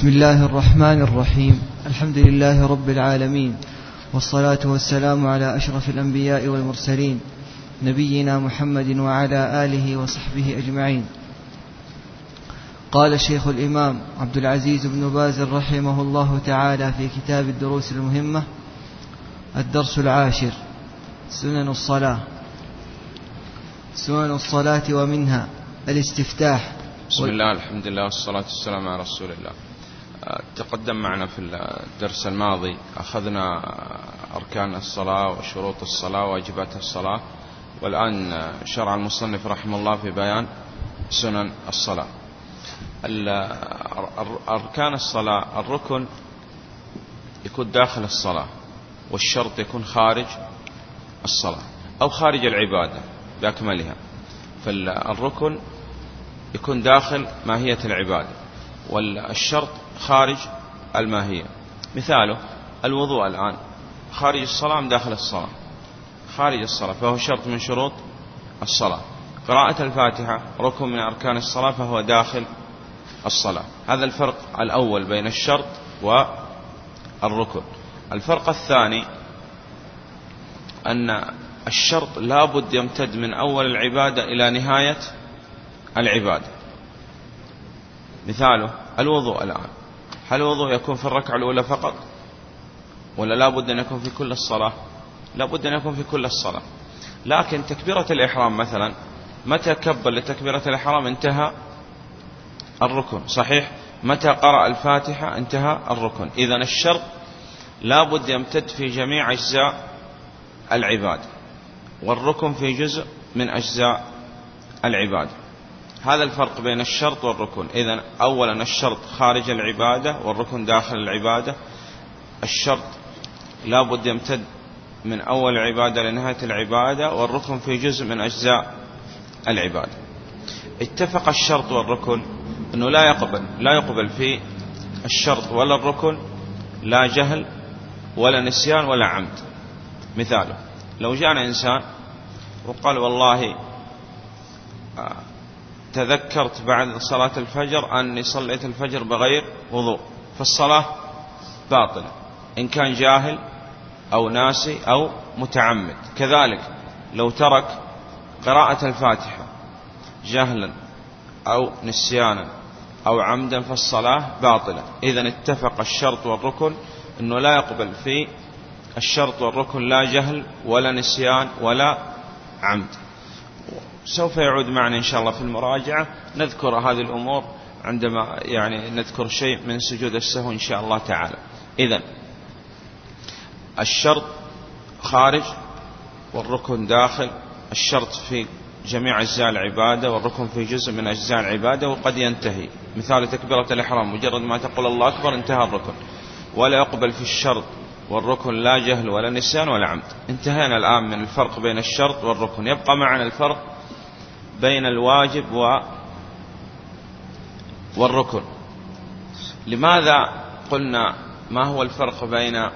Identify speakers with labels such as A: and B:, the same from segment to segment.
A: بسم الله الرحمن الرحيم. الحمد لله رب العالمين. والصلاة والسلام على أشرف الأنبياء والمرسلين نبينا محمد وعلى آله وصحبه أجمعين. قال شيخ الإمام عبد العزيز بن باز رحمه الله تعالى في كتاب الدروس المهمة الدرس العاشر سنن الصلاة. سنن الصلاة ومنها الاستفتاح.
B: بسم الله الحمد لله والصلاة والسلام على رسول الله. تقدم معنا في الدرس الماضي أخذنا أركان الصلاة وشروط الصلاة وواجبات الصلاة والآن شرع المصنف رحمه الله في بيان سنن الصلاة. أركان الصلاة الركن يكون داخل الصلاة والشرط يكون خارج الصلاة أو خارج العبادة بأكملها فالركن يكون داخل ماهية العبادة والشرط خارج الماهية. مثاله الوضوء الآن. خارج الصلاة أم داخل الصلاة؟ خارج الصلاة فهو شرط من شروط الصلاة. قراءة الفاتحة ركن من أركان الصلاة فهو داخل الصلاة. هذا الفرق الأول بين الشرط والركن. الفرق الثاني أن الشرط لابد يمتد من أول العبادة إلى نهاية العبادة. مثاله الوضوء الآن. هل الوضوء يكون في الركعة الأولى فقط؟ ولا لابد أن يكون في كل الصلاة؟ لابد أن يكون في كل الصلاة. لكن تكبيرة الإحرام مثلا متى كبر لتكبيرة الإحرام انتهى الركن؟ صحيح. متى قرأ الفاتحة انتهى الركن. إذا الشرط لابد يمتد في جميع أجزاء العبادة والركن في جزء من أجزاء العبادة هذا الفرق بين الشرط والركن. إذا أولا الشرط خارج العبادة والركن داخل العبادة. الشرط لا بد يمتد من أول العبادة لنهاية العبادة والركن في جزء من أجزاء العبادة. اتفق الشرط والركن أنه لا يقبل لا يقبل في الشرط ولا الركن لا جهل ولا نسيان ولا عمد. مثاله لو جاءنا إنسان وقال والله آه، تذكرت بعد صلاة الفجر أني صليت الفجر بغير وضوء فالصلاة باطلة إن كان جاهل أو ناسي أو متعمد. كذلك لو ترك قراءة الفاتحة جهلا أو نسيانا أو عمدا فالصلاة باطلة. إذا اتفق الشرط والركن أنه لا يقبل في الشرط والركن لا جهل ولا نسيان ولا عمد. سوف يعود معنا إن شاء الله في المراجعة. نذكر هذه الأمور عندما يعني نذكر شيء من سجود السهو إن شاء الله تعالى. إذا الشرط خارج والركن داخل. الشرط في جميع أجزاء العبادة والركن في جزء من أجزاء العبادة وقد ينتهي. مثال تكبيرة الإحرام مجرد ما تقول الله أكبر انتهى الركن. ولا يقبل في الشرط والركن لا جهل ولا نسيان ولا عمد. انتهينا الآن من الفرق بين الشرط والركن. يبقى معنا الفرق بين الواجب و والركن. لماذا قلنا ما هو الفرق بين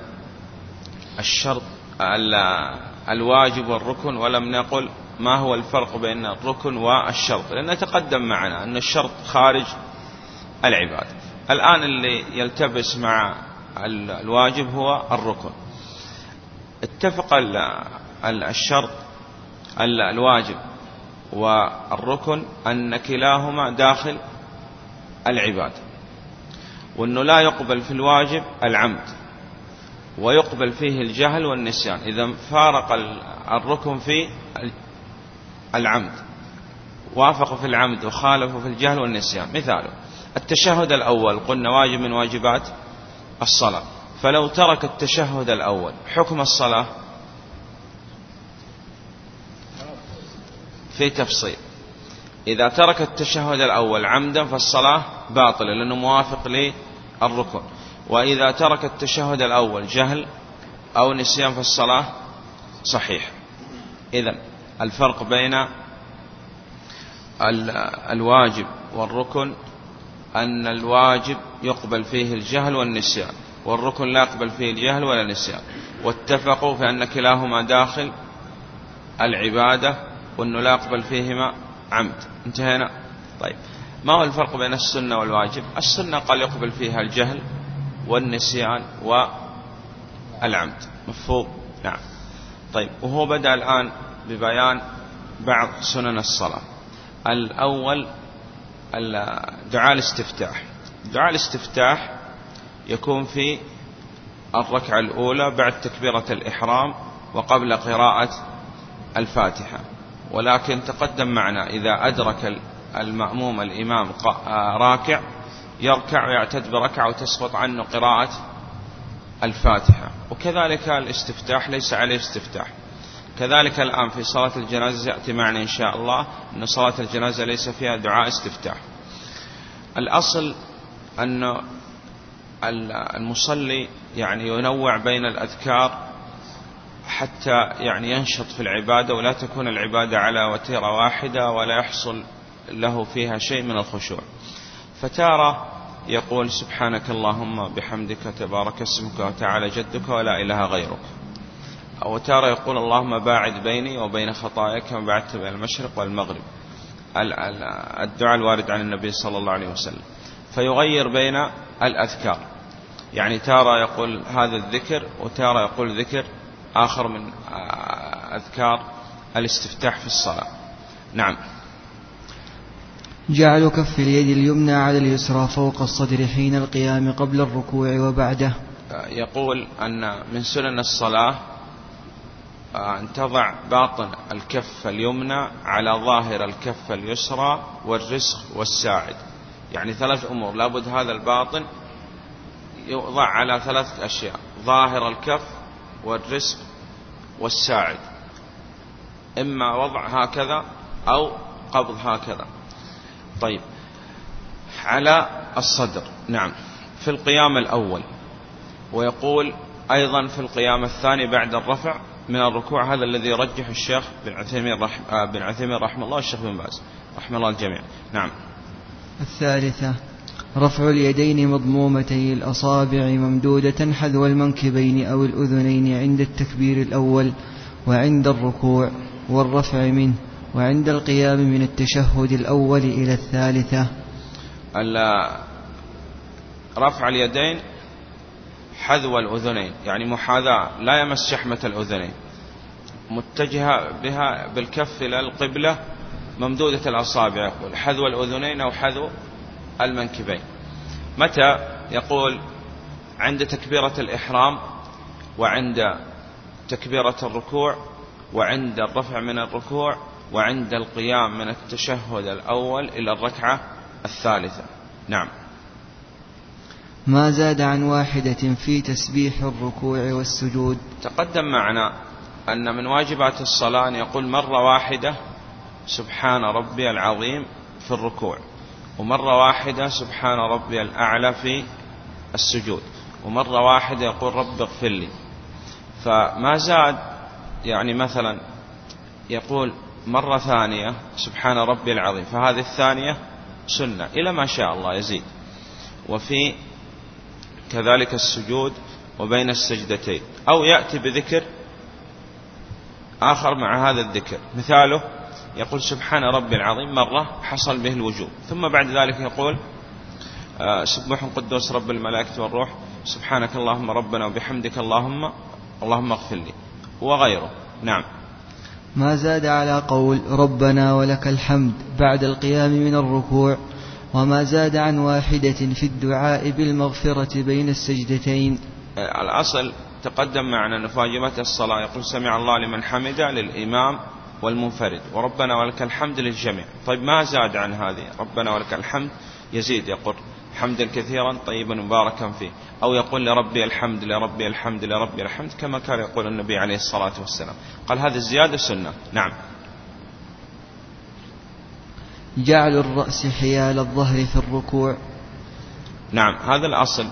B: الشرط الواجب والركن ولم نقل ما هو الفرق بين الركن والشرط؟ لأن تقدم معنا أن الشرط خارج العبادة. الآن اللي يلتبس مع الواجب هو الركن. اتفق الشرط الواجب والركن أن كلاهما داخل العبادة وأنه لا يقبل في الواجب العمد ويقبل فيه الجهل والنسيان إذا فارق الركن في العمد وافق في العمد وخالف في الجهل والنسيان. مثاله التشهد الأول قلنا واجب من واجبات الصلاة فلو ترك التشهد الأول حكم الصلاة في تفصيل. إذا ترك التشهد الأول عمدا فالصلاة باطلة لأنه موافق للركن وإذا ترك التشهد الأول جهل أو نسيان فالصلاة صحيح. إذا الفرق بين الواجب والركن أن الواجب يقبل فيه الجهل والنسيان والركن لا يقبل فيه الجهل ولا النسيان. واتفقوا في أن كلاهما داخل العبادة وأنه لا يقبل فيهما عمد. انتهينا؟ طيب. ما هو الفرق بين السنة والواجب؟ السنة قال يقبل فيها الجهل والنسيان والعمد. مفهوم؟ نعم. طيب. وهو بدأ الآن ببيان بعض سنن الصلاة. الأول دعاء الاستفتاح. دعاء الاستفتاح يكون في الركعة الأولى بعد تكبيرة الإحرام وقبل قراءة الفاتحة. ولكن تقدم معنا إذا أدرك المأموم الإمام راكع يركع ويعتد بركعة وتسقط عنه قراءة الفاتحة. وكذلك الاستفتاح ليس عليه استفتاح. كذلك الآن في صلاة الجنازة يأتي معنا إن شاء الله أن صلاة الجنازة ليس فيها دعاء استفتاح. الأصل أن المصلي يعني ينوع بين الأذكار حتى يعني ينشط في العبادة ولا تكون العبادة على وتيرة واحدة ولا يحصل له فيها شيء من الخشوع. فتارة يقول سبحانك اللهم بحمدك تبارك اسمك وتعالى جدك ولا إله غيرك. أو تارة يقول اللهم باعد بيني وبين خطاياك كما بعدت بين المشرق والمغرب. الدعاء الوارد عن النبي صلى الله عليه وسلم. فيغير بين الأذكار. يعني تارة يقول هذا الذكر وتارة يقول ذكر آخر من أذكار الاستفتاح في الصلاة. نعم.
A: جعل كف اليد اليمنى على اليسرى فوق الصدر حين القيام قبل الركوع وبعده.
B: يقول أن من سنن الصلاة أن تضع باطن الكف اليمنى على ظاهر الكف اليسرى والرسخ والساعد. يعني ثلاث أمور. لابد هذا الباطن يوضع على ثلاثة أشياء. ظاهر الكف والرسق والساعد إما وضع هكذا أو قبض هكذا. طيب. على الصدر. نعم. في القيام الأول. ويقول أيضا في القيام الثاني بعد الرفع من الركوع هذا الذي يرجح الشيخ بن عثيمين رحم آه بن عثيمين رحمه الله والشيخ بن باز. رحمه الله الجميع. نعم.
A: الثالثة. رفع اليدين مضمومتي الأصابع ممدودة حذو المنكبين أو الأذنين عند التكبير الأول وعند الركوع والرفع منه وعند القيام من التشهد الأول إلى الثالثة.
B: رفع اليدين حذو الأذنين يعني محاذاة لا يمس شحمة الأذنين. متجهة بها بالكف إلى القبلة ممدودة الأصابع يقول. حذو الأذنين أو حذو المنكبين. متى يقول عند تكبيرة الإحرام وعند تكبيرة الركوع وعند الرفع من الركوع وعند القيام من التشهد الأول إلى الركعة الثالثة. نعم.
A: ما زاد عن واحدة في تسبيح الركوع والسجود.
B: تقدم معنا أن من واجبات الصلاة أن يقول مرة واحدة سبحان ربي العظيم في الركوع. ومرة واحدة سبحان ربي الأعلى في السجود. ومرة واحدة يقول رب اغفر لي. فما زاد يعني مثلا يقول مرة ثانية سبحان ربي العظيم. فهذه الثانية سنة إلى ما شاء الله يزيد. وفي كذلك السجود وبين السجدتين. أو يأتي بذكر آخر مع هذا الذكر. مثاله يقول سبحان ربي العظيم مرة حصل به الوجوب. ثم بعد ذلك يقول آه، سبح قدوس رب الملائكة والروح سبحانك اللهم ربنا وبحمدك اللهم اللهم اغفر لي. وغيره. نعم.
A: ما زاد على قول ربنا ولك الحمد بعد القيام من الركوع وما زاد عن واحدة في الدعاء بالمغفرة بين السجدتين.
B: آه، الأصل تقدم معنا نفاجمة الصلاة يقول سمع الله لمن حمده للإمام والمنفرد. وربنا ولك الحمد للجميع. طيب ما زاد عن هذه؟ ربنا ولك الحمد يزيد يقول حمدا كثيرا طيبا مباركا فيه. أو يقول لربي الحمد لربي الحمد لربي الحمد كما كان يقول النبي عليه الصلاة والسلام. قال هذه الزيادة سنة. نعم.
A: جعل الرأس حيال الظهر في الركوع.
B: نعم. هذا الأصل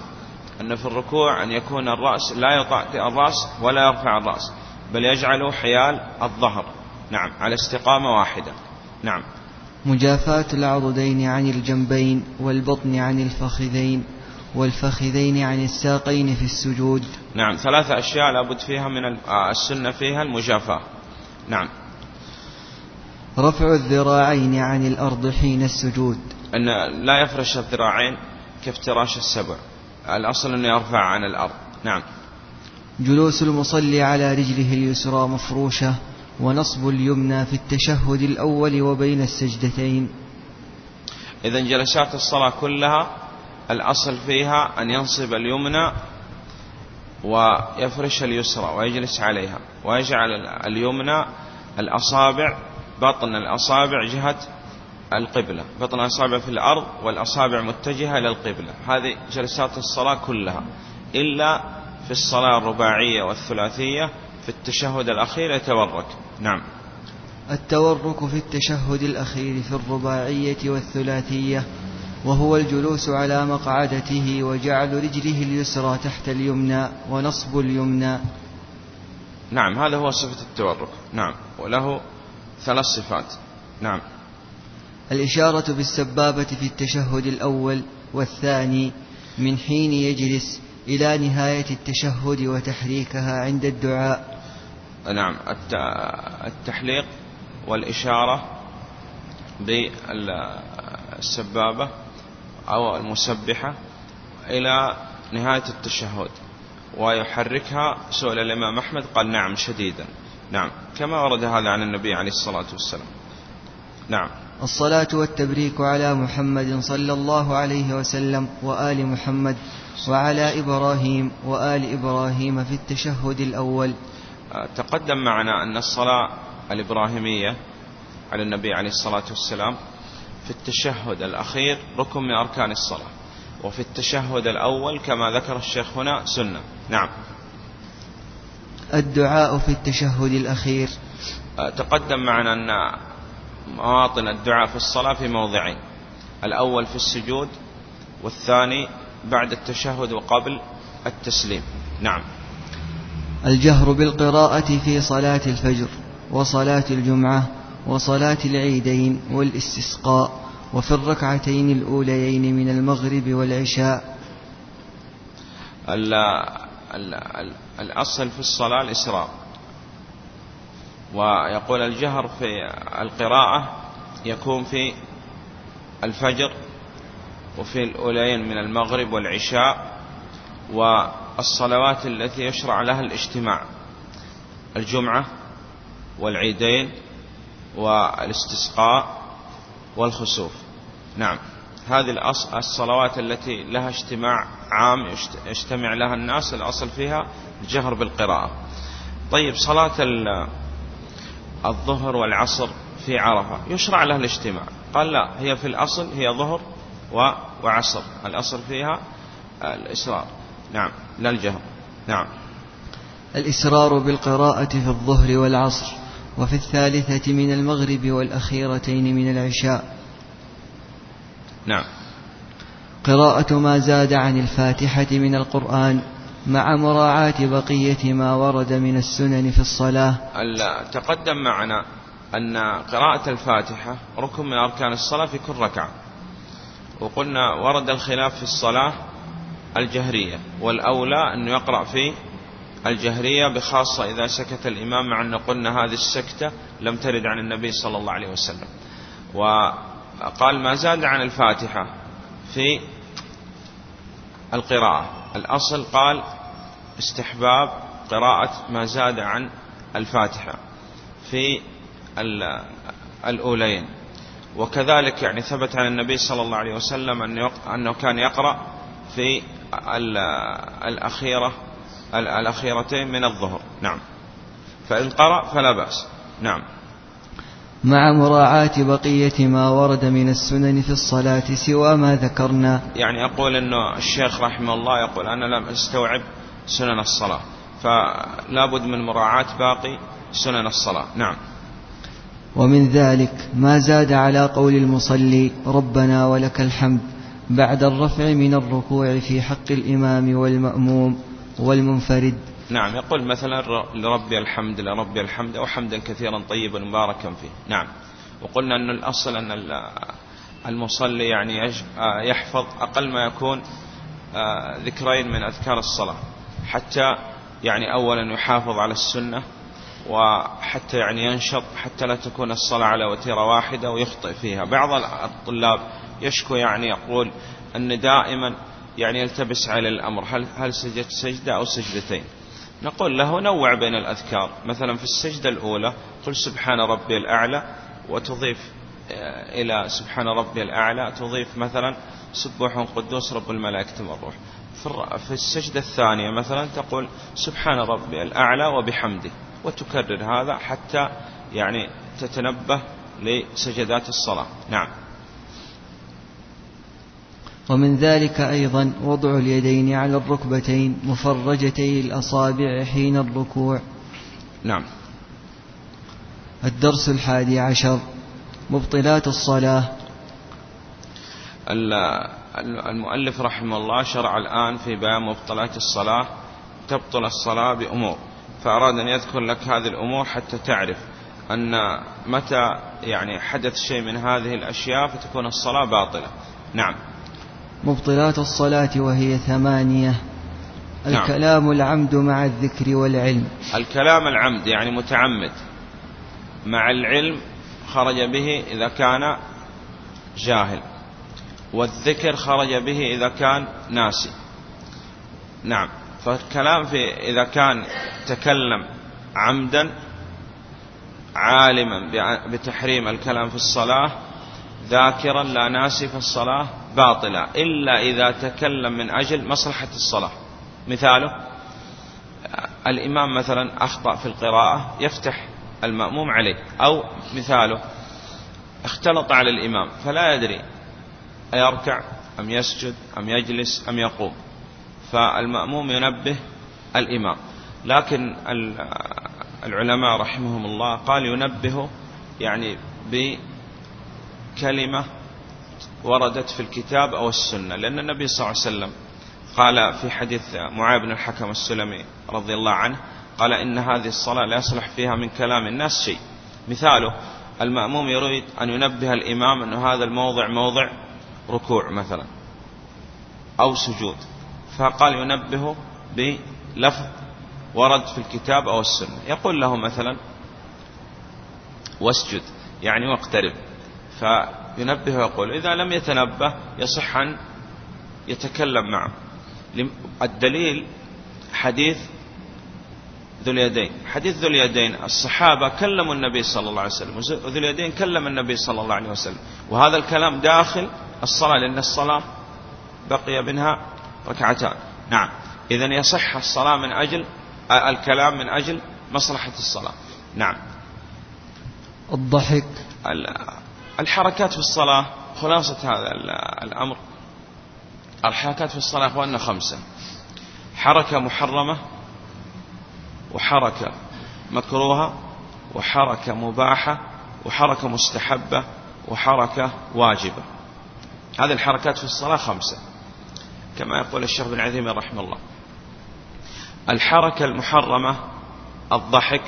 B: أن في الركوع أن يكون الرأس لا يطأ الرأس ولا يرفع الرأس بل يجعله حيال الظهر. نعم على استقامة واحدة. نعم.
A: مجافاة العضدين عن الجنبين والبطن عن الفخذين والفخذين عن الساقين في السجود.
B: نعم ثلاثة أشياء لابد فيها من آه، السنة فيها المجافاة. نعم.
A: رفع الذراعين عن الأرض حين السجود.
B: أن لا يفرش الذراعين كافتراش السبع. الأصل أنه يرفع عن الأرض. نعم.
A: جلوس المصلي على رجله اليسرى مفروشة. ونصب اليمنى في التشهد الأول وبين السجدتين.
B: إذا جلسات الصلاة كلها الأصل فيها أن ينصب اليمنى ويفرش اليسرى ويجلس عليها. ويجعل اليمنى الأصابع بطن الأصابع جهة القبلة بطن الأصابع في الأرض والأصابع متجهة إلى القبلة. هذه جلسات الصلاة كلها إلا في الصلاة الرباعية والثلاثية في التشهد الأخير يتورك. نعم.
A: التورك في التشهد الأخير في الرباعية والثلاثية وهو الجلوس على مقعدته وجعل رجله اليسرى تحت اليمنى ونصب اليمنى.
B: نعم هذا هو صفة التورك. نعم وله ثلاث صفات. نعم.
A: الإشارة بالسبابة في التشهد الأول والثاني من حين يجلس إلى نهاية التشهد وتحريكها عند الدعاء.
B: نعم التحليق والإشارة بالسبابة أو المسبحة إلى نهاية التشهد ويحركها سؤال الإمام أحمد قال نعم شديدا. نعم كما ورد هذا عن النبي عليه الصلاة والسلام. نعم.
A: الصلاة والتبريك على محمد صلى الله عليه وسلم وآل محمد وعلى إبراهيم وآل إبراهيم في التشهد الأول.
B: تقدم معنا أن الصلاة الإبراهيمية على النبي عليه الصلاة والسلام في التشهد الأخير ركن من أركان الصلاة وفي التشهد الأول كما ذكر الشيخ هنا سنة. نعم.
A: الدعاء في التشهد الأخير.
B: آه، تقدم معنا أن مواطن الدعاء في الصلاة في موضعين الأول في السجود والثاني بعد التشهد وقبل التسليم. نعم.
A: الجهر بالقراءة في صلاة الفجر وصلاة الجمعة وصلاة العيدين والاستسقاء وفي الركعتين الأوليين من المغرب والعشاء.
B: الأصل في الصلاة الإسراء. ويقول الجهر في القراءة يكون في الفجر وفي الأولين من المغرب والعشاء والصلوات التي يشرع لها الاجتماع. الجمعة والعيدين والاستسقاء والخسوف. نعم. هذه الصلوات التي لها اجتماع عام يجتمع لها الناس الأصل فيها الجهر بالقراءة. طيب صلاة الظهر والعصر في عرفة. يشرع لها الاجتماع. قال لا هي في الأصل هي ظهر وعصر. الأصل فيها الإسرار. نعم لا الجهر. نعم.
A: الإسرار بالقراءة في الظهر والعصر وفي الثالثة من المغرب والأخيرتين من العشاء.
B: نعم.
A: قراءة ما زاد عن الفاتحة من القرآن مع مراعاة بقية ما ورد من السنن في الصلاة.
B: تقدم معنا أن قراءة الفاتحة ركن من أركان الصلاة في كل ركعة. وقلنا ورد الخلاف في الصلاة الجهرية والأولى أنه يقرأ في الجهرية بخاصة إذا سكت الإمام مع أن قلنا هذه السكتة لم ترد عن النبي صلى الله عليه وسلم. وقال ما زاد عن الفاتحة في القراءة. الأصل قال استحباب قراءة ما زاد عن الفاتحة في الأولين. وكذلك يعني ثبت عن النبي صلى الله عليه وسلم أنه كان يقرأ في الأخيرة الأخيرتين من الظهر. نعم. فإن قرأ فلا بأس. نعم.
A: مع مراعاة بقية ما ورد من السنن في الصلاة سوى ما ذكرنا.
B: يعني يقول أنه الشيخ رحمه الله يقول أنا لم أستوعب سنن الصلاة. فلا بد من مراعاة باقي سنن الصلاة. نعم.
A: ومن ذلك ما زاد على قول المصلي ربنا ولك الحمد. بعد الرفع من الركوع في حق الإمام والمأموم والمنفرد.
B: نعم يقول مثلا لربي الحمد لربي الحمد أو حمدا كثيرا طيبا مباركا فيه. نعم. وقلنا أن الأصل أن المصلي يعني يحفظ أقل ما يكون آه، ذكرين من أذكار الصلاة. حتى يعني أولا يحافظ على السنة وحتى يعني ينشط حتى لا تكون الصلاة على وتيرة واحدة ويخطئ فيها. بعض الطلاب يشكو يعني يقول أن دائما يعني يلتبس على الأمر. هل, هل سجدت سجدة أو سجدتين؟ نقول له نوع بين الأذكار. مثلا في السجدة الأولى قل سبحان ربي الأعلى وتضيف آه، إلى سبحان ربي الأعلى تضيف مثلا سبوح قدوس رب الملائكة والروح. في السجدة الثانية مثلا تقول سبحان ربي الأعلى وبحمده وتكرر هذا حتى يعني تتنبه لسجدات الصلاة. نعم.
A: ومن ذلك أيضا وضع اليدين على الركبتين مفرجتي الأصابع حين الركوع.
B: نعم.
A: الدرس الحادي عشر مبطلات الصلاة.
B: المؤلف رحمه الله شرع الآن في بيان مبطلات الصلاة. تبطل الصلاة بأمور فأراد أن يذكر لك هذه الأمور حتى تعرف أن متى يعني حدث شيء من هذه الأشياء فتكون الصلاة باطلة. نعم.
A: مبطلات الصلاة وهي ثمانية. نعم. الكلام العمد مع الذكر والعلم.
B: الكلام العمد يعني متعمد. مع العلم خرج به إذا كان جاهل. والذكر خرج به إذا كان ناسي. نعم. فالكلام في إذا كان تكلم عمدا عالما بتحريم الكلام في الصلاة ذاكرا لا ناسي في الصلاة باطلة إلا إذا تكلم من أجل مصلحة الصلاة. مثاله الإمام مثلا أخطأ في القراءة يفتح المأموم عليه. أو مثاله اختلط على الإمام فلا يدري أيركع أم يسجد أم يجلس أم يقوم. فالمأموم ينبه الإمام. لكن العلماء رحمهم الله قال ينبه يعني بكلمة وردت في الكتاب أو السنة لأن النبي صلى الله عليه وسلم قال في حديث معاذ بن الحكم السلمي رضي الله عنه قال إن هذه الصلاة لا يصلح فيها من كلام الناس شيء. مثاله المأموم يريد أن ينبه الإمام أن هذا الموضع موضع ركوع مثلا أو سجود فقال ينبهه بلفظ ورد في الكتاب أو السنة. يقول له مثلا واسجد يعني واقترب. فينبه ويقول إذا لم يتنبه يصح أن يتكلم معه. الدليل حديث ذو اليدين. حديث ذو اليدين الصحابة كلموا النبي صلى الله عليه وسلم وذو اليدين كلم النبي صلى الله عليه وسلم. وهذا الكلام داخل الصلاة لأن الصلاة بقي منها ركعتان. نعم. إذا يصح الصلاة من أجل الكلام من أجل مصلحة الصلاة. نعم.
A: الضحك.
B: الحركات في الصلاة خلاصة هذا الأمر. الحركات في الصلاة أخواننا خمسة. حركة محرمة وحركة مكروهة وحركة مباحة وحركة مستحبة وحركة واجبة. هذه الحركات في الصلاة خمسة. كما يقول الشيخ بن عثيمين رحمه الله. الحركة المحرمة الضحك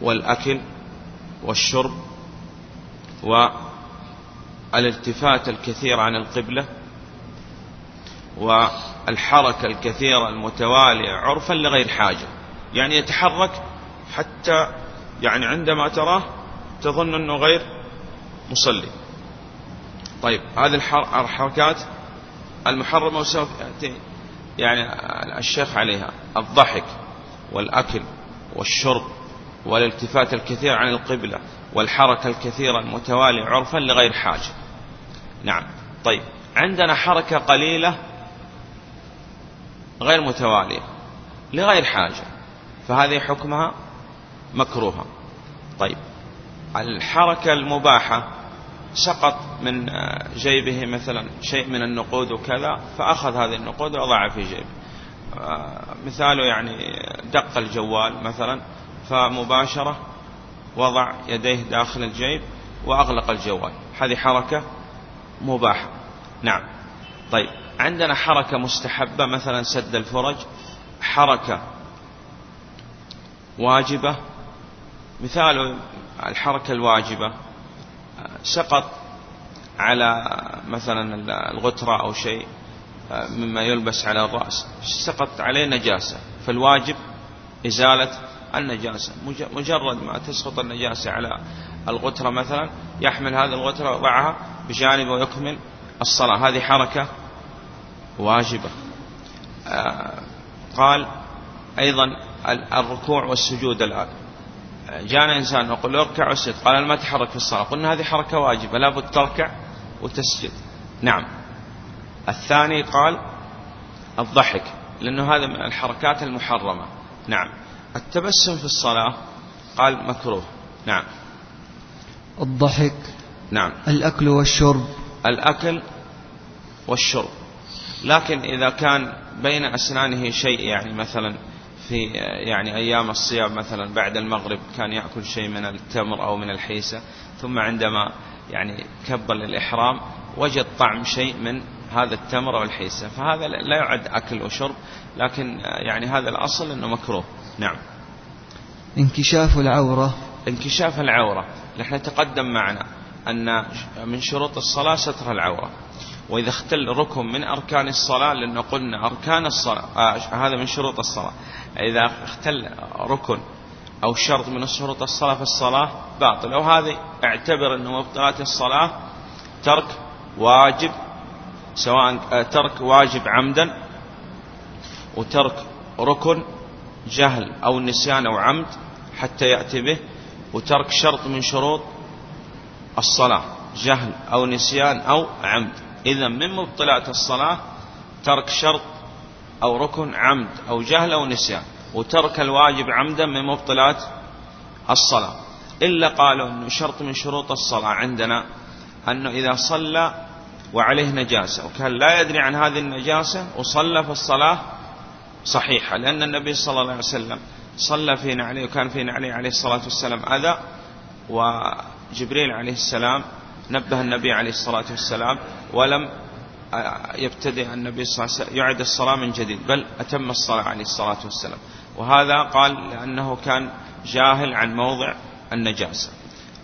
B: والأكل والشرب والالتفات الكثير عن القبلة والحركة الكثيرة المتوالية عرفا لغير حاجة. يعني يتحرك حتى يعني عندما تراه تظن أنه غير مصلي. طيب هذه الحركات المحرمة وسوف يأتي يعني الشيخ عليها. الضحك والأكل والشرب والالتفات الكثير عن القبلة والحركة الكثيرة المتوالية عرفا لغير حاجة. نعم. طيب. عندنا حركة قليلة غير متوالية لغير حاجة. فهذه حكمها مكروهة. طيب. الحركة المباحة سقط من جيبه مثلا شيء من النقود وكذا فأخذ هذه النقود ووضعها في جيبه. مثاله يعني دق الجوال مثلا فمباشرة وضع يديه داخل الجيب وأغلق الجوال. هذه حركة مباحة. نعم. طيب. عندنا حركة مستحبة مثلا سد الفرج. حركة واجبة. مثال الحركة الواجبة. سقط على مثلا الغترة أو شيء مما يلبس على الرأس. سقط عليه نجاسة. فالواجب إزالة النجاسة. مجرد ما تسقط النجاسة على الغترة مثلا يحمل هذه الغترة ويضعها بجانبه ويكمل الصلاة. هذه حركة واجبة. آه، قال أيضا الركوع والسجود الآن. جاءنا إنسان نقول اركع واسجد قال ما تحرك في الصلاة. قلنا هذه حركة واجبة. لابد تركع وتسجد. نعم. الثاني قال الضحك لأنه هذا من الحركات المحرمة. نعم. التبسم في الصلاة قال مكروه. نعم.
A: الضحك.
B: نعم.
A: الأكل والشرب.
B: الأكل والشرب. لكن إذا كان بين أسنانه شيء يعني مثلا في يعني أيام الصيام مثلا بعد المغرب كان يأكل شيء من التمر أو من الحيسة ثم عندما يعني كبر الإحرام وجد طعم شيء من هذا التمر أو الحيسة فهذا لا يعد أكل وشرب لكن يعني هذا الأصل أنه مكروه. نعم.
A: انكشاف العورة.
B: انكشاف العورة. نحن تقدم معنا أن من شروط الصلاة ستر العورة. وإذا اختل ركن من أركان الصلاة لأنه قلنا أركان الصلاة آه هذا من شروط الصلاة. إذا اختل ركن أو شرط من شروط الصلاة في الصلاة باطل وهذه اعتبر أنه مبطلات الصلاة ترك واجب سواء آه، ترك واجب عمدا وترك ركن جهل أو نسيان أو عمد حتى يأتي به وترك شرط من شروط الصلاة جهل أو نسيان أو عمد. إذا من مبطلات الصلاة ترك شرط أو ركن عمد أو جهل أو نسيان وترك الواجب عمدا من مبطلات الصلاة. إلا قالوا أنه شرط من شروط الصلاة عندنا أنه إذا صلى وعليه نجاسة وكان لا يدري عن هذه النجاسة وصلى في الصلاة صحيحة لأن النبي صلى الله عليه وسلم صلى في نعليه وكان في نعليه عليه الصلاة والسلام أذى وجبريل عليه السلام نبه النبي عليه الصلاة والسلام ولم يبتدئ النبي صلى الله عليه وسلم يعد الصلاة من جديد بل أتم الصلاة عليه الصلاة والسلام. وهذا قال لأنه كان جاهل عن موضع النجاسة.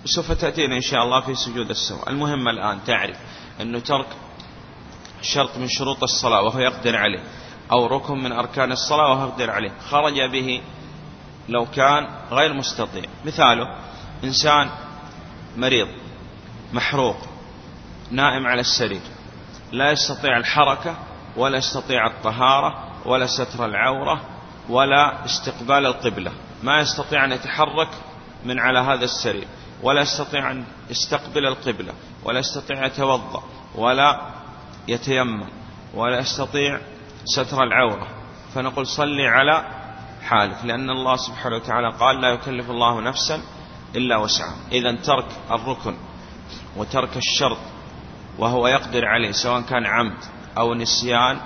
B: وسوف تأتينا إن شاء الله في سجود السهو المهم الآن تعرف أنه ترك شرط من شروط الصلاة وهو يقدر عليه. أو ركن من أركان الصلاة وهو يقدر عليه. خرج به لو كان غير مستطيع. مثاله إنسان مريض محروق نائم على السرير. لا يستطيع الحركة ولا يستطيع الطهارة ولا ستر العورة ولا استقبال القبلة. ما يستطيع أن يتحرك من على هذا السرير. ولا يستطيع أن يستقبل القبلة. ولا يستطيع يتوضأ. ولا يتيمم. ولا يستطيع ستر العورة. فنقول صلي على حالك لأن الله سبحانه وتعالى قال لا يكلف الله نفسا إلا وسعها. إذا ترك الركن وترك الشرط وهو يقدر عليه سواء كان عمد أو نسيان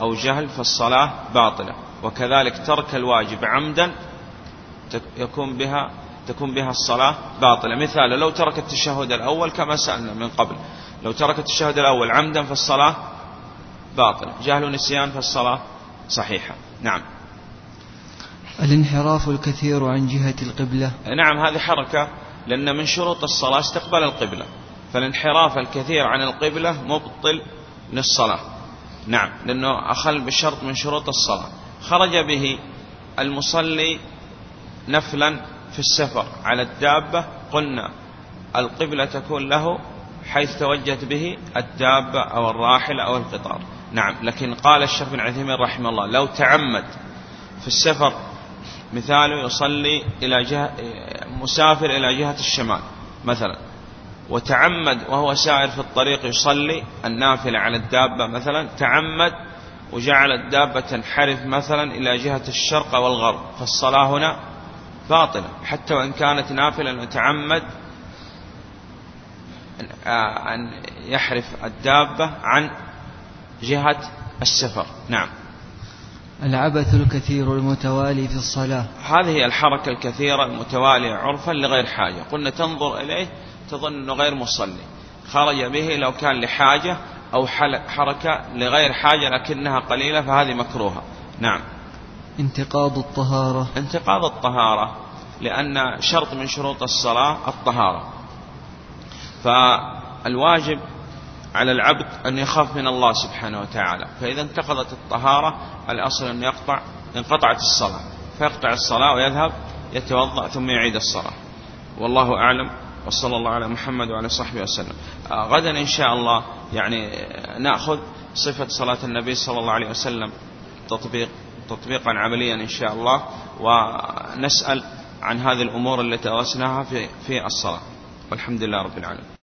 B: أو جهل فالصلاة باطلة. وكذلك ترك الواجب عمدا يكون بها تكون بها الصلاة باطلة. مثال لو ترك التشهد الأول كما سألنا من قبل لو ترك التشهد الأول عمدا فالصلاة باطلة جهل نسيان فالصلاة صحيحة. نعم.
A: الانحراف الكثير عن جهة القبلة.
B: نعم هذه حركة لأن من شروط الصلاة استقبال القبلة. فالانحراف الكثير عن القبلة مبطل للصلاة. نعم لأنه أخل بشرط من شروط الصلاة. خرج به المصلي نفلا في السفر على الدابة. قلنا القبلة تكون له حيث توجهت به الدابة أو الراحلة أو القطار. نعم لكن قال الشيخ بن عثيمين رحمه الله لو تعمد في السفر مثاله يصلي إلى جهة مسافر إلى جهة الشمال مثلا وتعمد وهو سائر في الطريق يصلي النافلة على الدابة مثلا تعمد وجعل الدابة تنحرف مثلا إلى جهة الشرق والغرب فالصلاة هنا باطلة حتى وإن كانت نافلة وتعمد أن يحرف الدابة عن جهة السفر. نعم.
A: العبث الكثير المتوالي في الصلاة.
B: هذه الحركة الكثيرة المتوالية عرفا لغير حاجة. قلنا تنظر إليه تظن أنه غير مصلي. خرج به لو كان لحاجة أو حركة لغير حاجة لكنها قليلة فهذه مكروهة. نعم.
A: انتقاض الطهارة.
B: انتقاض الطهارة لأن شرط من شروط الصلاة الطهارة. فالواجب على العبد أن يخاف من الله سبحانه وتعالى. فإذا انتقضت الطهارة الأصل أن يقطع انقطعت الصلاة. فيقطع الصلاة ويذهب يتوضأ ثم يعيد الصلاة. والله أعلم. وصلى الله على محمد وعلى صحبه وسلم. آه، غدا إن شاء الله يعني نأخذ صفة صلاة النبي صلى الله عليه وسلم تطبيق تطبيقا عمليا إن شاء الله ونسأل عن هذه الأمور التي درسناها في في الصلاة. والحمد لله رب العالمين.